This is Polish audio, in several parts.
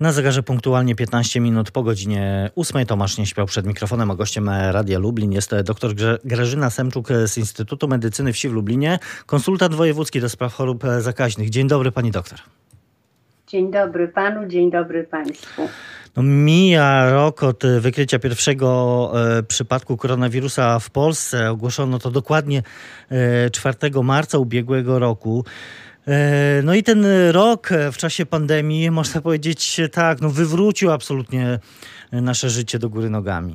Na zegarze punktualnie 15 minut po godzinie 8. Tomasz nie śpiał przed mikrofonem, a gościem Radia Lublin jest dr Grażyna Semczuk z Instytutu Medycyny Wsi w Lublinie, konsultant wojewódzki do spraw chorób zakaźnych. Dzień dobry pani doktor. Dzień dobry panu, dzień dobry państwu. No, mija rok od wykrycia pierwszego e, przypadku koronawirusa w Polsce. Ogłoszono to dokładnie e, 4 marca ubiegłego roku. E, no i ten rok w czasie pandemii, można powiedzieć tak, no wywrócił absolutnie nasze życie do góry nogami.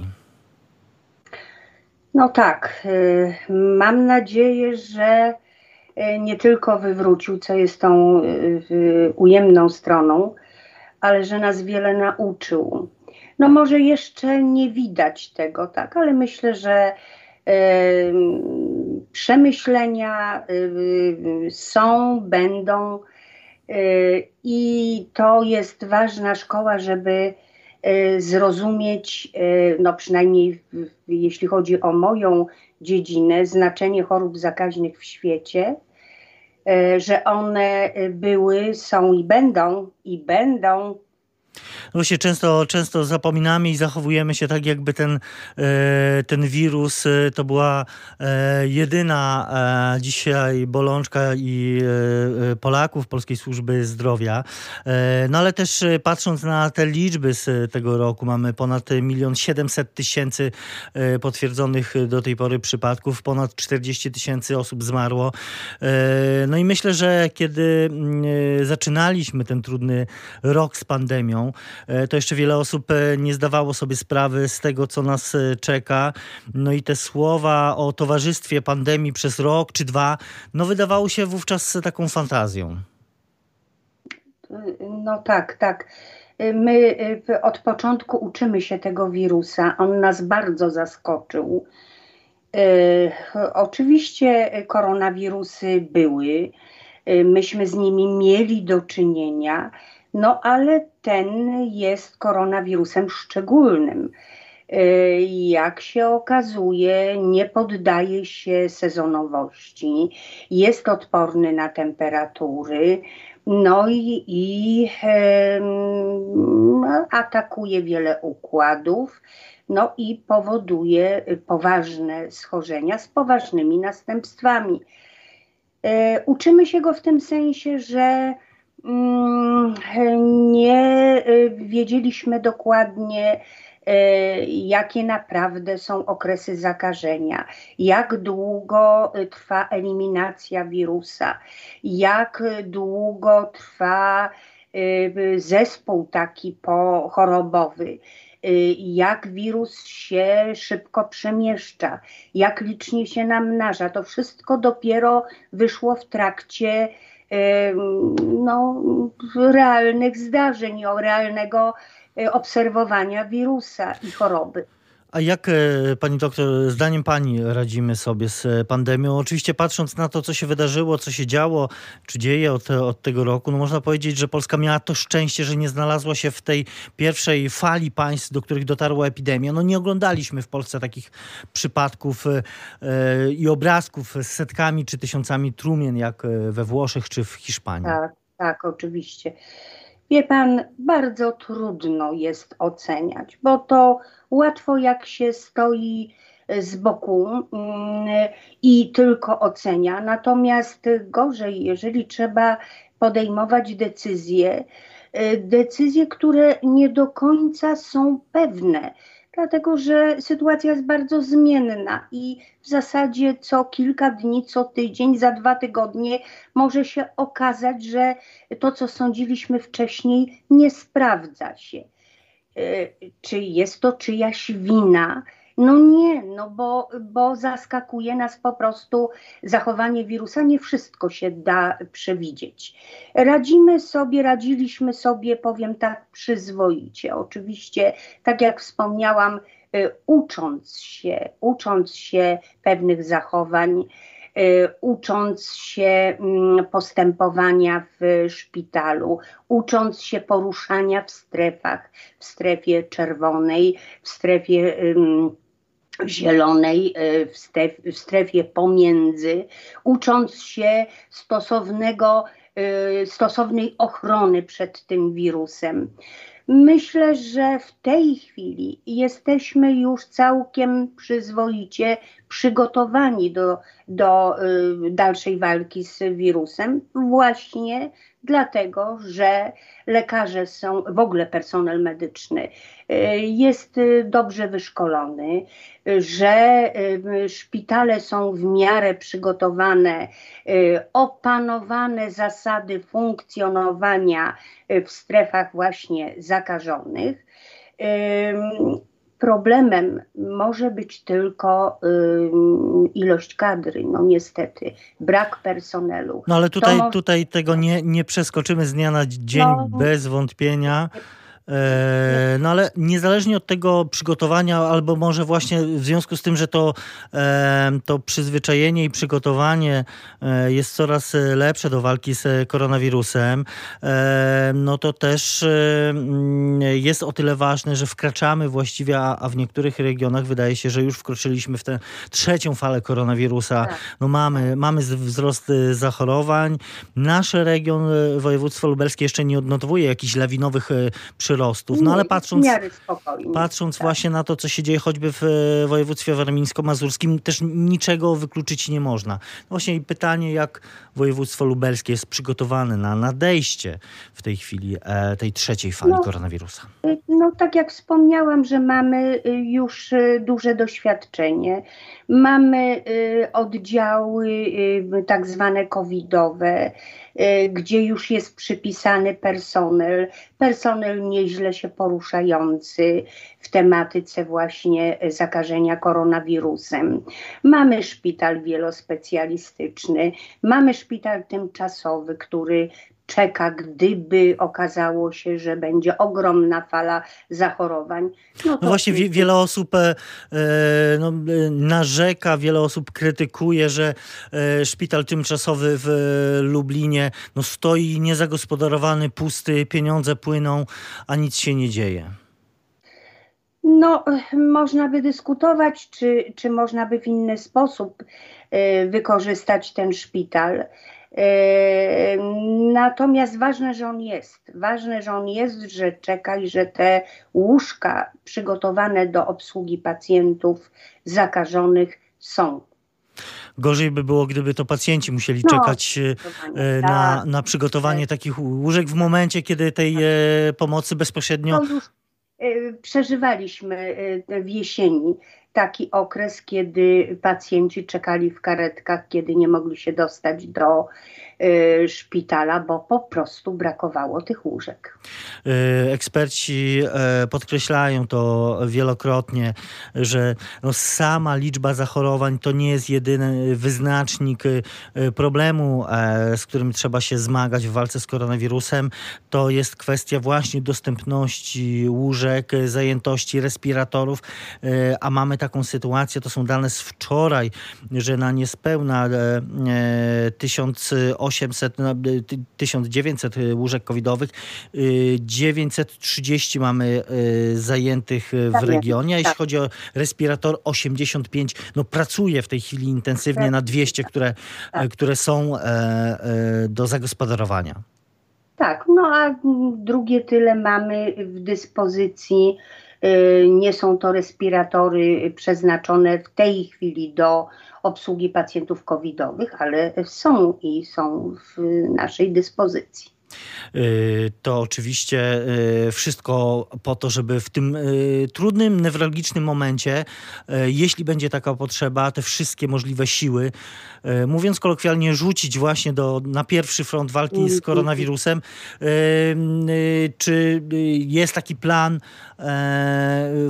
No tak, e, mam nadzieję, że e, nie tylko wywrócił, co jest tą ujemną stroną, ale że nas wiele nauczył. No może jeszcze nie widać tego, tak, ale myślę, że przemyślenia y, są, będą y, i to jest ważna szkoła, żeby y, zrozumieć, no przynajmniej jeśli chodzi o moją dziedzinę, znaczenie chorób zakaźnych w świecie, że one były, są i będą, i będą właśnie często, często zapominamy i zachowujemy się tak, jakby ten, e, ten wirus e, to była e, jedyna dzisiaj bolączka i Polaków, Polskiej Służby Zdrowia. No ale też patrząc na te liczby z tego roku, mamy ponad milion siedemset tysięcy potwierdzonych do tej pory przypadków, ponad 40 tysięcy osób zmarło. No i myślę, że kiedy mm, zaczynaliśmy ten trudny rok z pandemią, E, to jeszcze wiele osób e, nie zdawało sobie sprawy z tego, co nas e, czeka. No i te słowa o towarzystwie pandemii przez rok czy dwa, no wydawało się wówczas taką fantazją. No tak, tak. My od początku uczymy się tego wirusa. On nas bardzo zaskoczył. Oczywiście koronawirusy były, myśmy z nimi mieli do czynienia, no ale ten jest koronawirusem szczególnym. Y, jak się okazuje, nie poddaje się sezonowości, jest odporny na temperatury, no i, i e, atakuje wiele układów, no i powoduje poważne schorzenia z poważnymi następstwami. E, uczymy się go w tym sensie, że nie y, wiedzieliśmy dokładnie, y, jakie naprawdę są okresy zakażenia, jak długo y, trwa eliminacja wirusa, jak długo trwa zespół taki pochorobowy, jak wirus się szybko przemieszcza, jak licznie się namnaża. To wszystko dopiero wyszło w trakcie no, realnych zdarzeń, o realnego e, obserwowania wirusa i choroby. A jak, e, pani doktor, zdaniem pani radzimy sobie z pandemią? Oczywiście patrząc na to, co się wydarzyło, co się działo, czy dzieje od, od tego roku, no można powiedzieć, że Polska miała to szczęście, że nie znalazła się w tej pierwszej fali państw, do których dotarła epidemia. No nie oglądaliśmy w Polsce takich przypadków e, i obrazków z setkami czy tysiącami trumien, jak we Włoszech czy w Hiszpanii. Tak, tak, oczywiście. Wie pan, bardzo trudno jest oceniać, bo to łatwo jak się stoi z boku mm, i tylko ocenia. Natomiast gorzej, jeżeli trzeba podejmować decyzje, y, decyzje, które nie do końca są pewne dlatego że sytuacja jest bardzo zmienna i w zasadzie co kilka dni, co tydzień, za dwa tygodnie może się okazać, że to, co sądziliśmy wcześniej, nie sprawdza się. E, czy jest to czyjaś wina? No nie, no bo, bo zaskakuje nas po prostu zachowanie wirusa. Nie wszystko się da przewidzieć. Radzimy sobie, radziliśmy sobie, powiem tak, przyzwoicie. Oczywiście, tak jak wspomniałam, y, ucząc się, ucząc się pewnych zachowań, y, ucząc się mm, postępowania w szpitalu, ucząc się poruszania w strefach, w strefie czerwonej, w strefie zielonej e, w w strefie pomiędzy, ucząc się stosownego, e, stosownej ochrony przed tym wirusem. Myślę, że w tej chwili jesteśmy już całkiem przyzwoicie przygotowani do, do y, dalszej walki z wirusem, właśnie dlatego, że lekarze są, w ogóle personel medyczny y, jest y, dobrze wyszkolony, że szpitale są w miarę przygotowane, opanowane zasady funkcjonowania w strefach właśnie zakażonych. Problemem może być tylko y, ilość kadry, no niestety, brak personelu. No ale tutaj, tutaj tego nie, nie przeskoczymy z dnia na dzień no, bez wątpienia. E, no ale niezależnie od tego przygotowania, albo może właśnie w związku z tym, że to, e, to przyzwyczajenie i przygotowanie e, jest coraz lepsze do walki z koronawirusem, no to też mm, jest o tyle ważne, że wkraczamy właściwie, a w niektórych regionach wydaje się, że już wkroczyliśmy w tę trzecią falę koronawirusa. Tak. No mamy, mamy wzrost zachorowań. Nasz region, województwo lubelskie jeszcze nie odnotowuje jakichś lawinowych przyrostów przyrostów. No ale patrząc, patrząc tak. właśnie na to, co się dzieje choćby w e, województwie warmińsko-mazurskim, też niczego wykluczyć nie można. No właśnie pytanie, jak województwo lubelskie jest przygotowane na nadejście w tej chwili e, tej trzeciej fali no, koronawirusa? E, no tak jak wspomniałam, że mamy już duże doświadczenie. Mamy oddziały tak zwane covidowe, gdzie już jest przypisany personel, personel nieźle się poruszający w tematyce właśnie zakażenia koronawirusem. Mamy szpital wielospecjalistyczny, mamy szpital tymczasowy, który czeka, gdyby okazało się, że będzie ogromna fala zachorowań. No, no właśnie wie, wiele osób e, e no, e, narzeka, wiele osób krytykuje, że e, szpital tymczasowy w Lublinie no, stoi niezagospodarowany, pusty, pieniądze płyną, a nic się nie dzieje. No, można by dyskutować, czy, czy można by w inny sposób e, wykorzystać ten szpital. Natomiast ważne, że on jest. Ważne, że on jest, że czeka i że te łóżka przygotowane do obsługi pacjentów zakażonych są. Gorzej by było, gdyby to pacjenci musieli no, czekać e, na, tak. na przygotowanie tak. takich łóżek w momencie, kiedy tej tak. E, pomocy bezpośrednio. E, przeżywaliśmy w jesieni taki okres, kiedy pacjenci czekali w karetkach, kiedy nie mogli się dostać do E, szpitala, bo po prostu brakowało tych łóżek. E, eksperci e, podkreślają to wielokrotnie, że no sama liczba zachorowań to nie jest jedyny wyznacznik problemu, z którym trzeba się zmagać w walce z koronawirusem. To jest kwestia właśnie dostępności łóżek, zajętości respiratorów, a mamy taką sytuację, to są dane z wczoraj, że na niespełna tysiąc osób 800, 1900 no, y, y, łóżek covidowych, y, 930 mamy zajętych w regionie. Jeśli tak. chodzi o respirator 85, no pracuje w tej chwili intensywnie na 200, tak. które, tak. które są e, e, do zagospodarowania. Tak, no a drugie tyle mamy w dyspozycji nie są to respiratory przeznaczone w tej chwili do obsługi pacjentów covidowych, ale są i są w naszej dyspozycji. Y, to oczywiście y, wszystko po to, żeby w tym y, trudnym, newralgicznym momencie, jeśli będzie taka potrzeba, te wszystkie możliwe siły, mówiąc kolokwialnie, rzucić właśnie do, na pierwszy front walki z koronawirusem. Czy jest taki plan,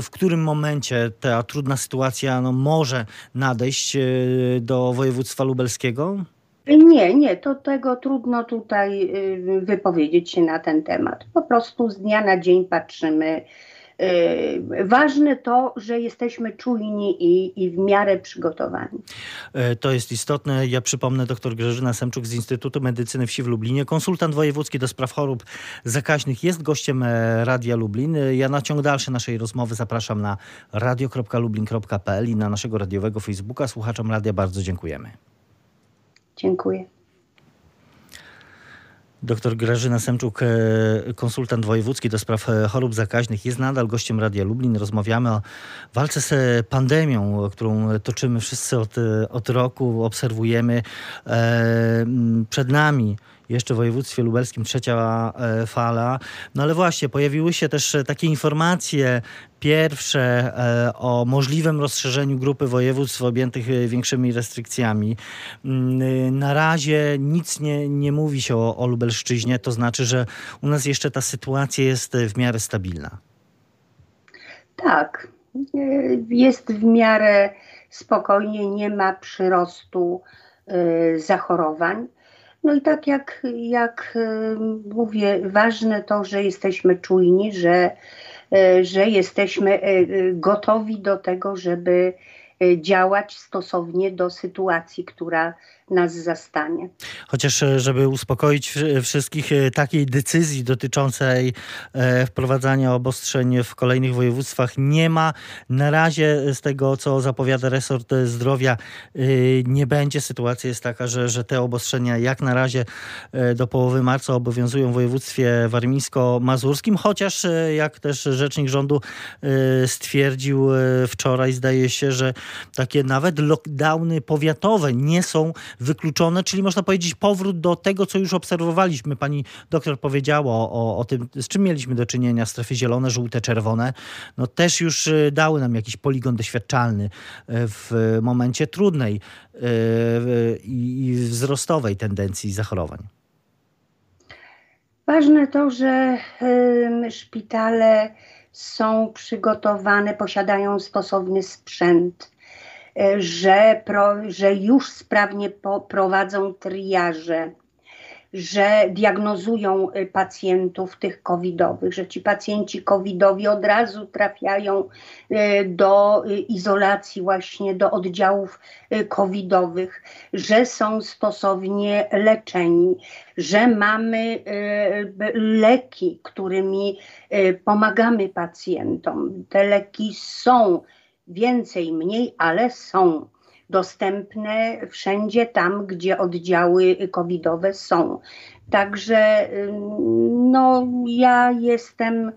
w którym momencie ta trudna sytuacja no, może nadejść do województwa lubelskiego? Nie, nie, to tego trudno tutaj y, wypowiedzieć się na ten temat. Po prostu z dnia na dzień patrzymy. Y, ważne to, że jesteśmy czujni i, i w miarę przygotowani. E, to jest istotne. Ja przypomnę dr Grażyna Semczuk z Instytutu Medycyny Wsi w Lublinie, konsultant wojewódzki do spraw chorób zakaźnych, jest gościem e, Radia Lublin. Ja na ciąg dalszy naszej rozmowy zapraszam na radio.lublin.pl i na naszego radiowego Facebooka. Słuchaczom radia bardzo dziękujemy. Dziękuję. Dr Grażyna Semczuk, e, konsultant wojewódzki do spraw e, chorób zakaźnych, jest nadal gościem Radia Lublin. Rozmawiamy o walce z pandemią, którą toczymy wszyscy od, od roku, obserwujemy. Przed nami jeszcze w województwie lubelskim trzecia e, fala. No ale właśnie, pojawiły się też takie informacje pierwsze e, o możliwym rozszerzeniu grupy województw objętych e, większymi restrykcjami. Mm, na razie nic nie, nie mówi się o, o Lubelszczyźnie, to znaczy, że u nas jeszcze ta sytuacja jest w miarę stabilna. Tak, jest w miarę spokojnie, nie ma przyrostu zachorowań. No i tak jak, jak mówię, ważne to, że jesteśmy czujni, że, e, że jesteśmy e, gotowi do tego, żeby e, działać stosownie do sytuacji, która nas zastanie. Chociaż, e, żeby uspokoić wszystkich, e, takiej decyzji dotyczącej e, wprowadzania obostrzeń w kolejnych województwach nie ma. Na razie z tego, co zapowiada resort zdrowia, nie będzie. Sytuacja jest taka, że, że te obostrzenia jak na razie do połowy marca obowiązują w województwie warmińsko-mazurskim, chociaż jak też rzecznik rządu stwierdził wczoraj, zdaje się, że takie nawet lockdowny powiatowe nie są wykluczone, czyli można powiedzieć powrót do tego, co już obserwowaliśmy. Pani doktor powiedziała o, o tym, z czym mieliśmy do czynienia, strefy zielone, żółte, czerwone. No też już y, dały nam jakiś poligon doświadczalny y, w momencie trudnej y, i wzrostowej tendencji zachorowań. Ważne to, że szpitale są przygotowane, posiadają stosowny sprzęt że, pro, że już sprawnie po, prowadzą triaże, że diagnozują y, pacjentów tych covidowych, że ci pacjenci covidowi od razu trafiają y, do y, izolacji właśnie do oddziałów covidowych, że są stosownie leczeni, że mamy leki, którymi pomagamy pacjentom. Te leki są więcej, mniej, ale są dostępne wszędzie tam, gdzie oddziały covidowe są. Także no, ja jestem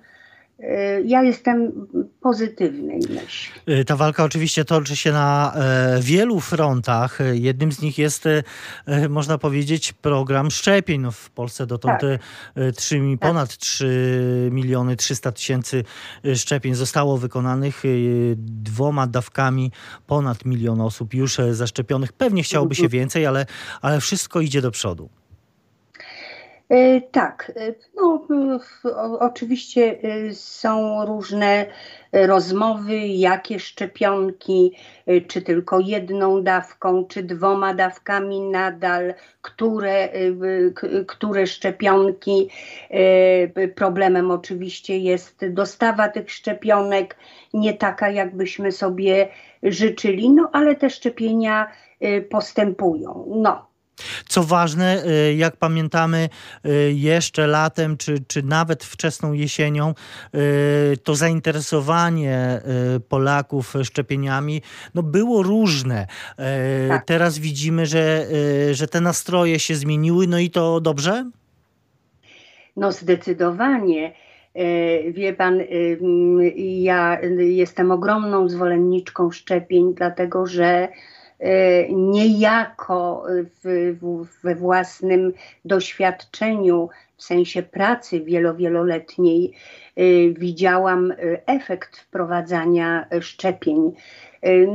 ja jestem pozytywnej myśli. Y, ta walka oczywiście toczy się na e, wielu frontach. Jednym z nich jest, e, można powiedzieć, program szczepień. No, w Polsce dotąd tak. 3, tak. ponad 3 miliony 300 tysięcy szczepień zostało wykonanych dwoma dawkami. Ponad milion osób już zaszczepionych. Pewnie chciałoby się mhm. więcej, ale, ale wszystko idzie do przodu. E, tak, e, no, oczywiście e, są różne rozmowy, jakie szczepionki, czy tylko jedną dawką, czy dwoma dawkami nadal, które, które szczepionki. Problemem oczywiście jest dostawa tych szczepionek, nie taka, jakbyśmy sobie życzyli, no ale te szczepienia postępują. No, co ważne, y, jak pamiętamy, y, jeszcze latem, czy, czy nawet wczesną jesienią, y, to zainteresowanie Polaków szczepieniami no było różne. Tak. Teraz widzimy, że, że te nastroje się zmieniły, no i to dobrze? No zdecydowanie. Wie pan, ja jestem ogromną zwolenniczką szczepień, dlatego że E, niejako w, w, we własnym doświadczeniu, w sensie pracy wielowieloletniej, e, widziałam e, efekt wprowadzania szczepień.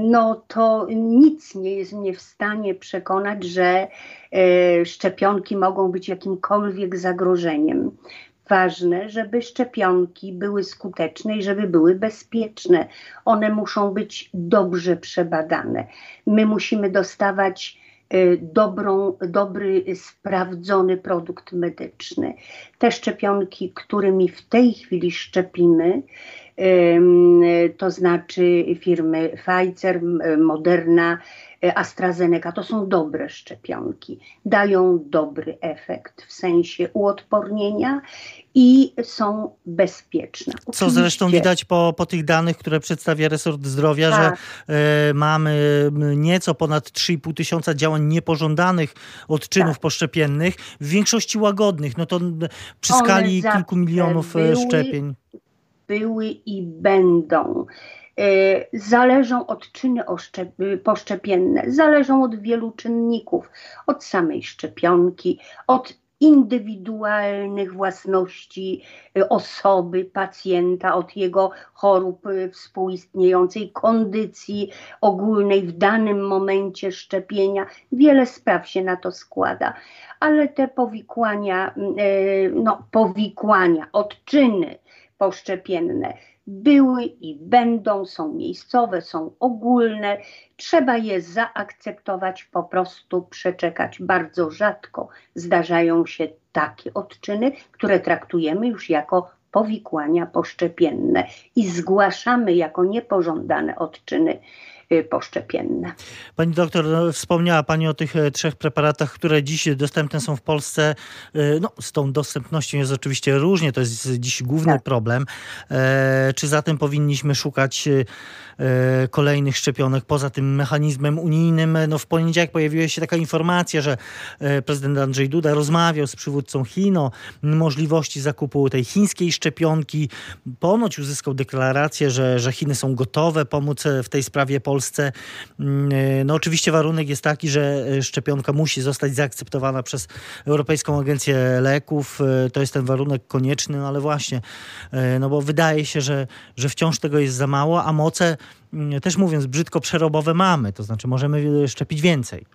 No to nic nie jest mnie w stanie przekonać, że szczepionki mogą być jakimkolwiek zagrożeniem ważne, żeby szczepionki były skuteczne i żeby były bezpieczne. One muszą być dobrze przebadane. My musimy dostawać y, dobrą, dobry, sprawdzony produkt medyczny. Te szczepionki, którymi w tej chwili szczepimy, to znaczy firmy Pfizer, Moderna, AstraZeneca. To są dobre szczepionki, dają dobry efekt w sensie uodpornienia i są bezpieczne. Oczywiście. Co zresztą widać po, po tych danych, które przedstawia resort zdrowia, tak. że y, mamy nieco ponad 3,5 tysiąca działań niepożądanych odczynów tak. poszczepiennych, w większości łagodnych. No to przy One skali kilku milionów e, były, szczepień. Były i będą. Zależą odczyny poszczepienne, zależą od wielu czynników, od samej szczepionki, od indywidualnych własności y, osoby, pacjenta, od jego chorób y, współistniejącej, kondycji ogólnej w danym momencie szczepienia. Wiele spraw się na to składa, ale te powikłania, y, no, powikłania, odczyny poszczepienne były i będą, są miejscowe, są ogólne. Trzeba je zaakceptować, po prostu przeczekać. Bardzo rzadko zdarzają się takie odczyny, które traktujemy już jako powikłania poszczepienne i zgłaszamy jako niepożądane odczyny poszczepienne. Pani doktor, no, wspomniała Pani o tych e, trzech preparatach, które dziś dostępne są w Polsce. E, no, z tą dostępnością jest oczywiście różnie, to jest dziś główny tak. problem. E, czy zatem powinniśmy szukać kolejnych szczepionek poza tym mechanizmem unijnym? No, w poniedziałek pojawiła się taka informacja, że prezydent Andrzej Duda rozmawiał z przywódcą Chin o możliwości zakupu tej chińskiej szczepionki. Ponoć uzyskał deklarację, że, że Chiny są gotowe pomóc w tej sprawie Polsce. Polsce. Mm, e, no oczywiście warunek jest taki, że e, szczepionka musi zostać zaakceptowana przez Europejską Agencję Leków. E, to jest ten warunek konieczny, no ale właśnie, no bo wydaje się, że, że wciąż tego jest za mało, a moce, mm, też mówiąc brzydko, przerobowe mamy, to znaczy możemy szczepić więcej.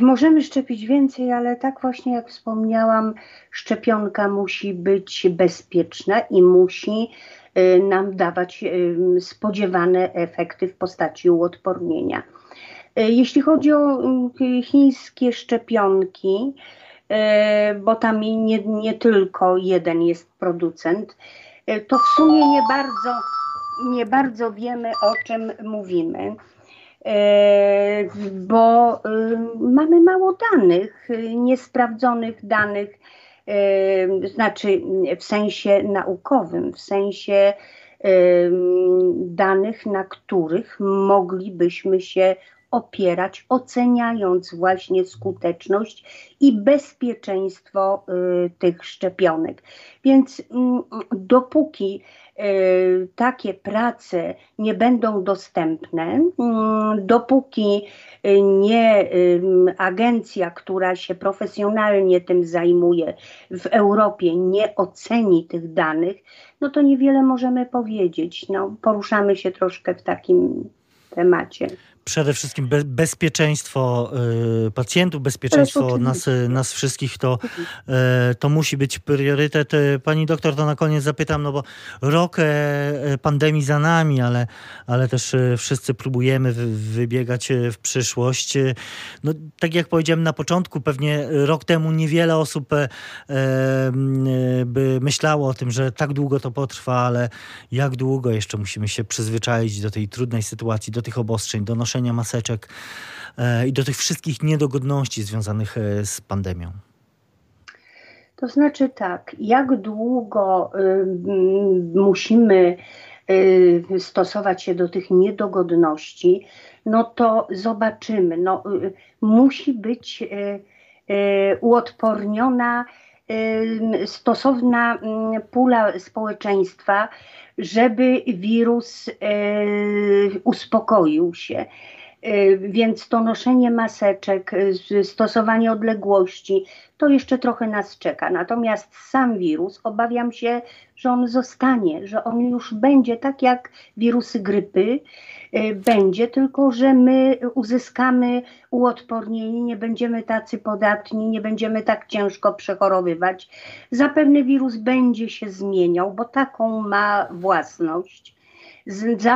Możemy szczepić więcej, ale tak właśnie jak wspomniałam, szczepionka musi być bezpieczna i musi nam dawać y, spodziewane efekty w postaci uodpornienia. Y, jeśli chodzi o chińskie szczepionki, bo tam nie, nie tylko jeden jest producent, to w sumie nie bardzo, nie bardzo wiemy, o czym mówimy bo mamy mało danych, niesprawdzonych danych znaczy w sensie naukowym, w sensie danych, na których moglibyśmy się opierać, oceniając właśnie skuteczność i bezpieczeństwo y, tych szczepionek. Więc mm, dopóki y, takie prace nie będą dostępne, mm, dopóki y, nie agencja, która się profesjonalnie tym zajmuje w Europie, nie oceni tych danych, no to niewiele możemy powiedzieć. No, poruszamy się troszkę w takim temacie przede wszystkim be bezpieczeństwo y, pacjentów, bezpieczeństwo nas, nas wszystkich, to, y, to musi być priorytet. Pani doktor, to na koniec zapytam, no bo rok e, pandemii za nami, ale, ale też e, wszyscy próbujemy wybiegać e, w przyszłość. No, tak jak powiedziałem na początku, pewnie rok temu niewiele osób by myślało o tym, że tak długo to potrwa, ale jak długo jeszcze musimy się przyzwyczaić do tej trudnej sytuacji, do tych obostrzeń, do noszenia noszenia maseczek e, i do tych wszystkich niedogodności związanych e, z pandemią? To znaczy tak, jak długo y, musimy y, stosować się do tych niedogodności, no to zobaczymy. No, y, musi być uodporniona stosowna pula społeczeństwa, żeby wirus uspokoił się. Więc to noszenie maseczek, stosowanie odległości, to jeszcze trochę nas czeka. Natomiast sam wirus, obawiam się, że on zostanie, że on już będzie tak jak wirusy grypy, y, będzie, tylko że my uzyskamy uodpornienie, nie będziemy tacy podatni, nie będziemy tak ciężko przechorowywać. Zapewne wirus będzie się zmieniał, bo taką ma własność.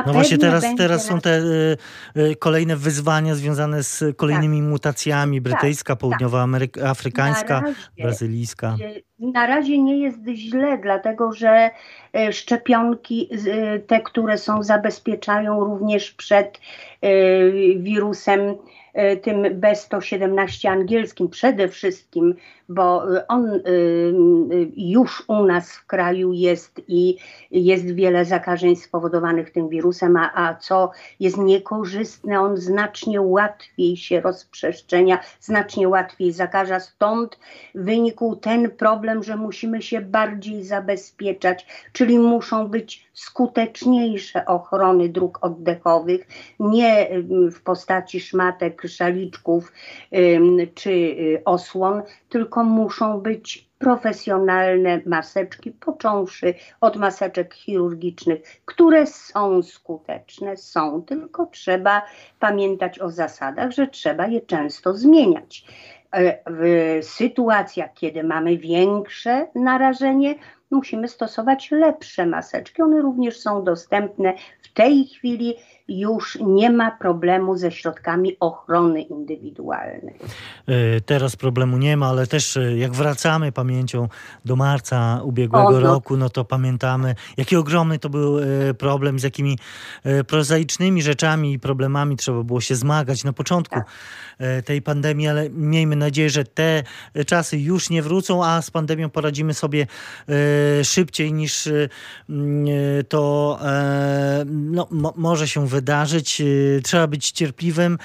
No właśnie teraz, teraz są te y, y, kolejne wyzwania związane z kolejnymi tak. mutacjami, brytyjska, tak, południowoafrykańska, tak. brazylijska. Na razie nie jest źle, dlatego że e, szczepionki, e, te, które są, zabezpieczają również przed wirusem E, tym B117 angielskim przede wszystkim, bo on już u nas w kraju jest i jest wiele zakażeń spowodowanych tym wirusem, a, a co jest niekorzystne, on znacznie łatwiej się rozprzestrzenia, znacznie łatwiej zakaża. Stąd wynikł ten problem, że musimy się bardziej zabezpieczać, czyli muszą być skuteczniejsze ochrony dróg oddechowych, nie w postaci szmatek, szaliczków czy y, osłon, tylko muszą być profesjonalne maseczki, począwszy od maseczek chirurgicznych, które są skuteczne, są, tylko trzeba pamiętać o zasadach, że trzeba je często zmieniać. E, w sytuacjach, kiedy mamy większe narażenie, musimy stosować lepsze maseczki. One również są dostępne w tej chwili już nie ma problemu ze środkami ochrony indywidualnej. E, teraz problemu nie ma, ale też e, jak wracamy pamięcią do marca ubiegłego o, no. roku, no to pamiętamy, jaki ogromny to był e, problem, z jakimi prozaicznymi rzeczami i problemami trzeba było się zmagać na początku tak. tej pandemii, ale miejmy nadzieję, że te czasy już nie wrócą, a z pandemią poradzimy sobie szybciej niż to no, może się wydarzyć wydarzyć. Y, trzeba być cierpliwym,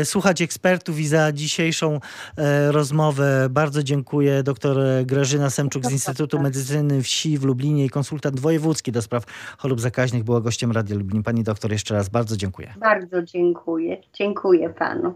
y, słuchać ekspertów i za dzisiejszą y, rozmowę bardzo dziękuję. Doktor Grażyna Semczuk z Instytutu Medycyny Wsi w Lublinie i konsultant wojewódzki do spraw chorób zakaźnych była gościem Radia Lublin. Pani doktor jeszcze raz bardzo dziękuję. Bardzo dziękuję. Dziękuję panu.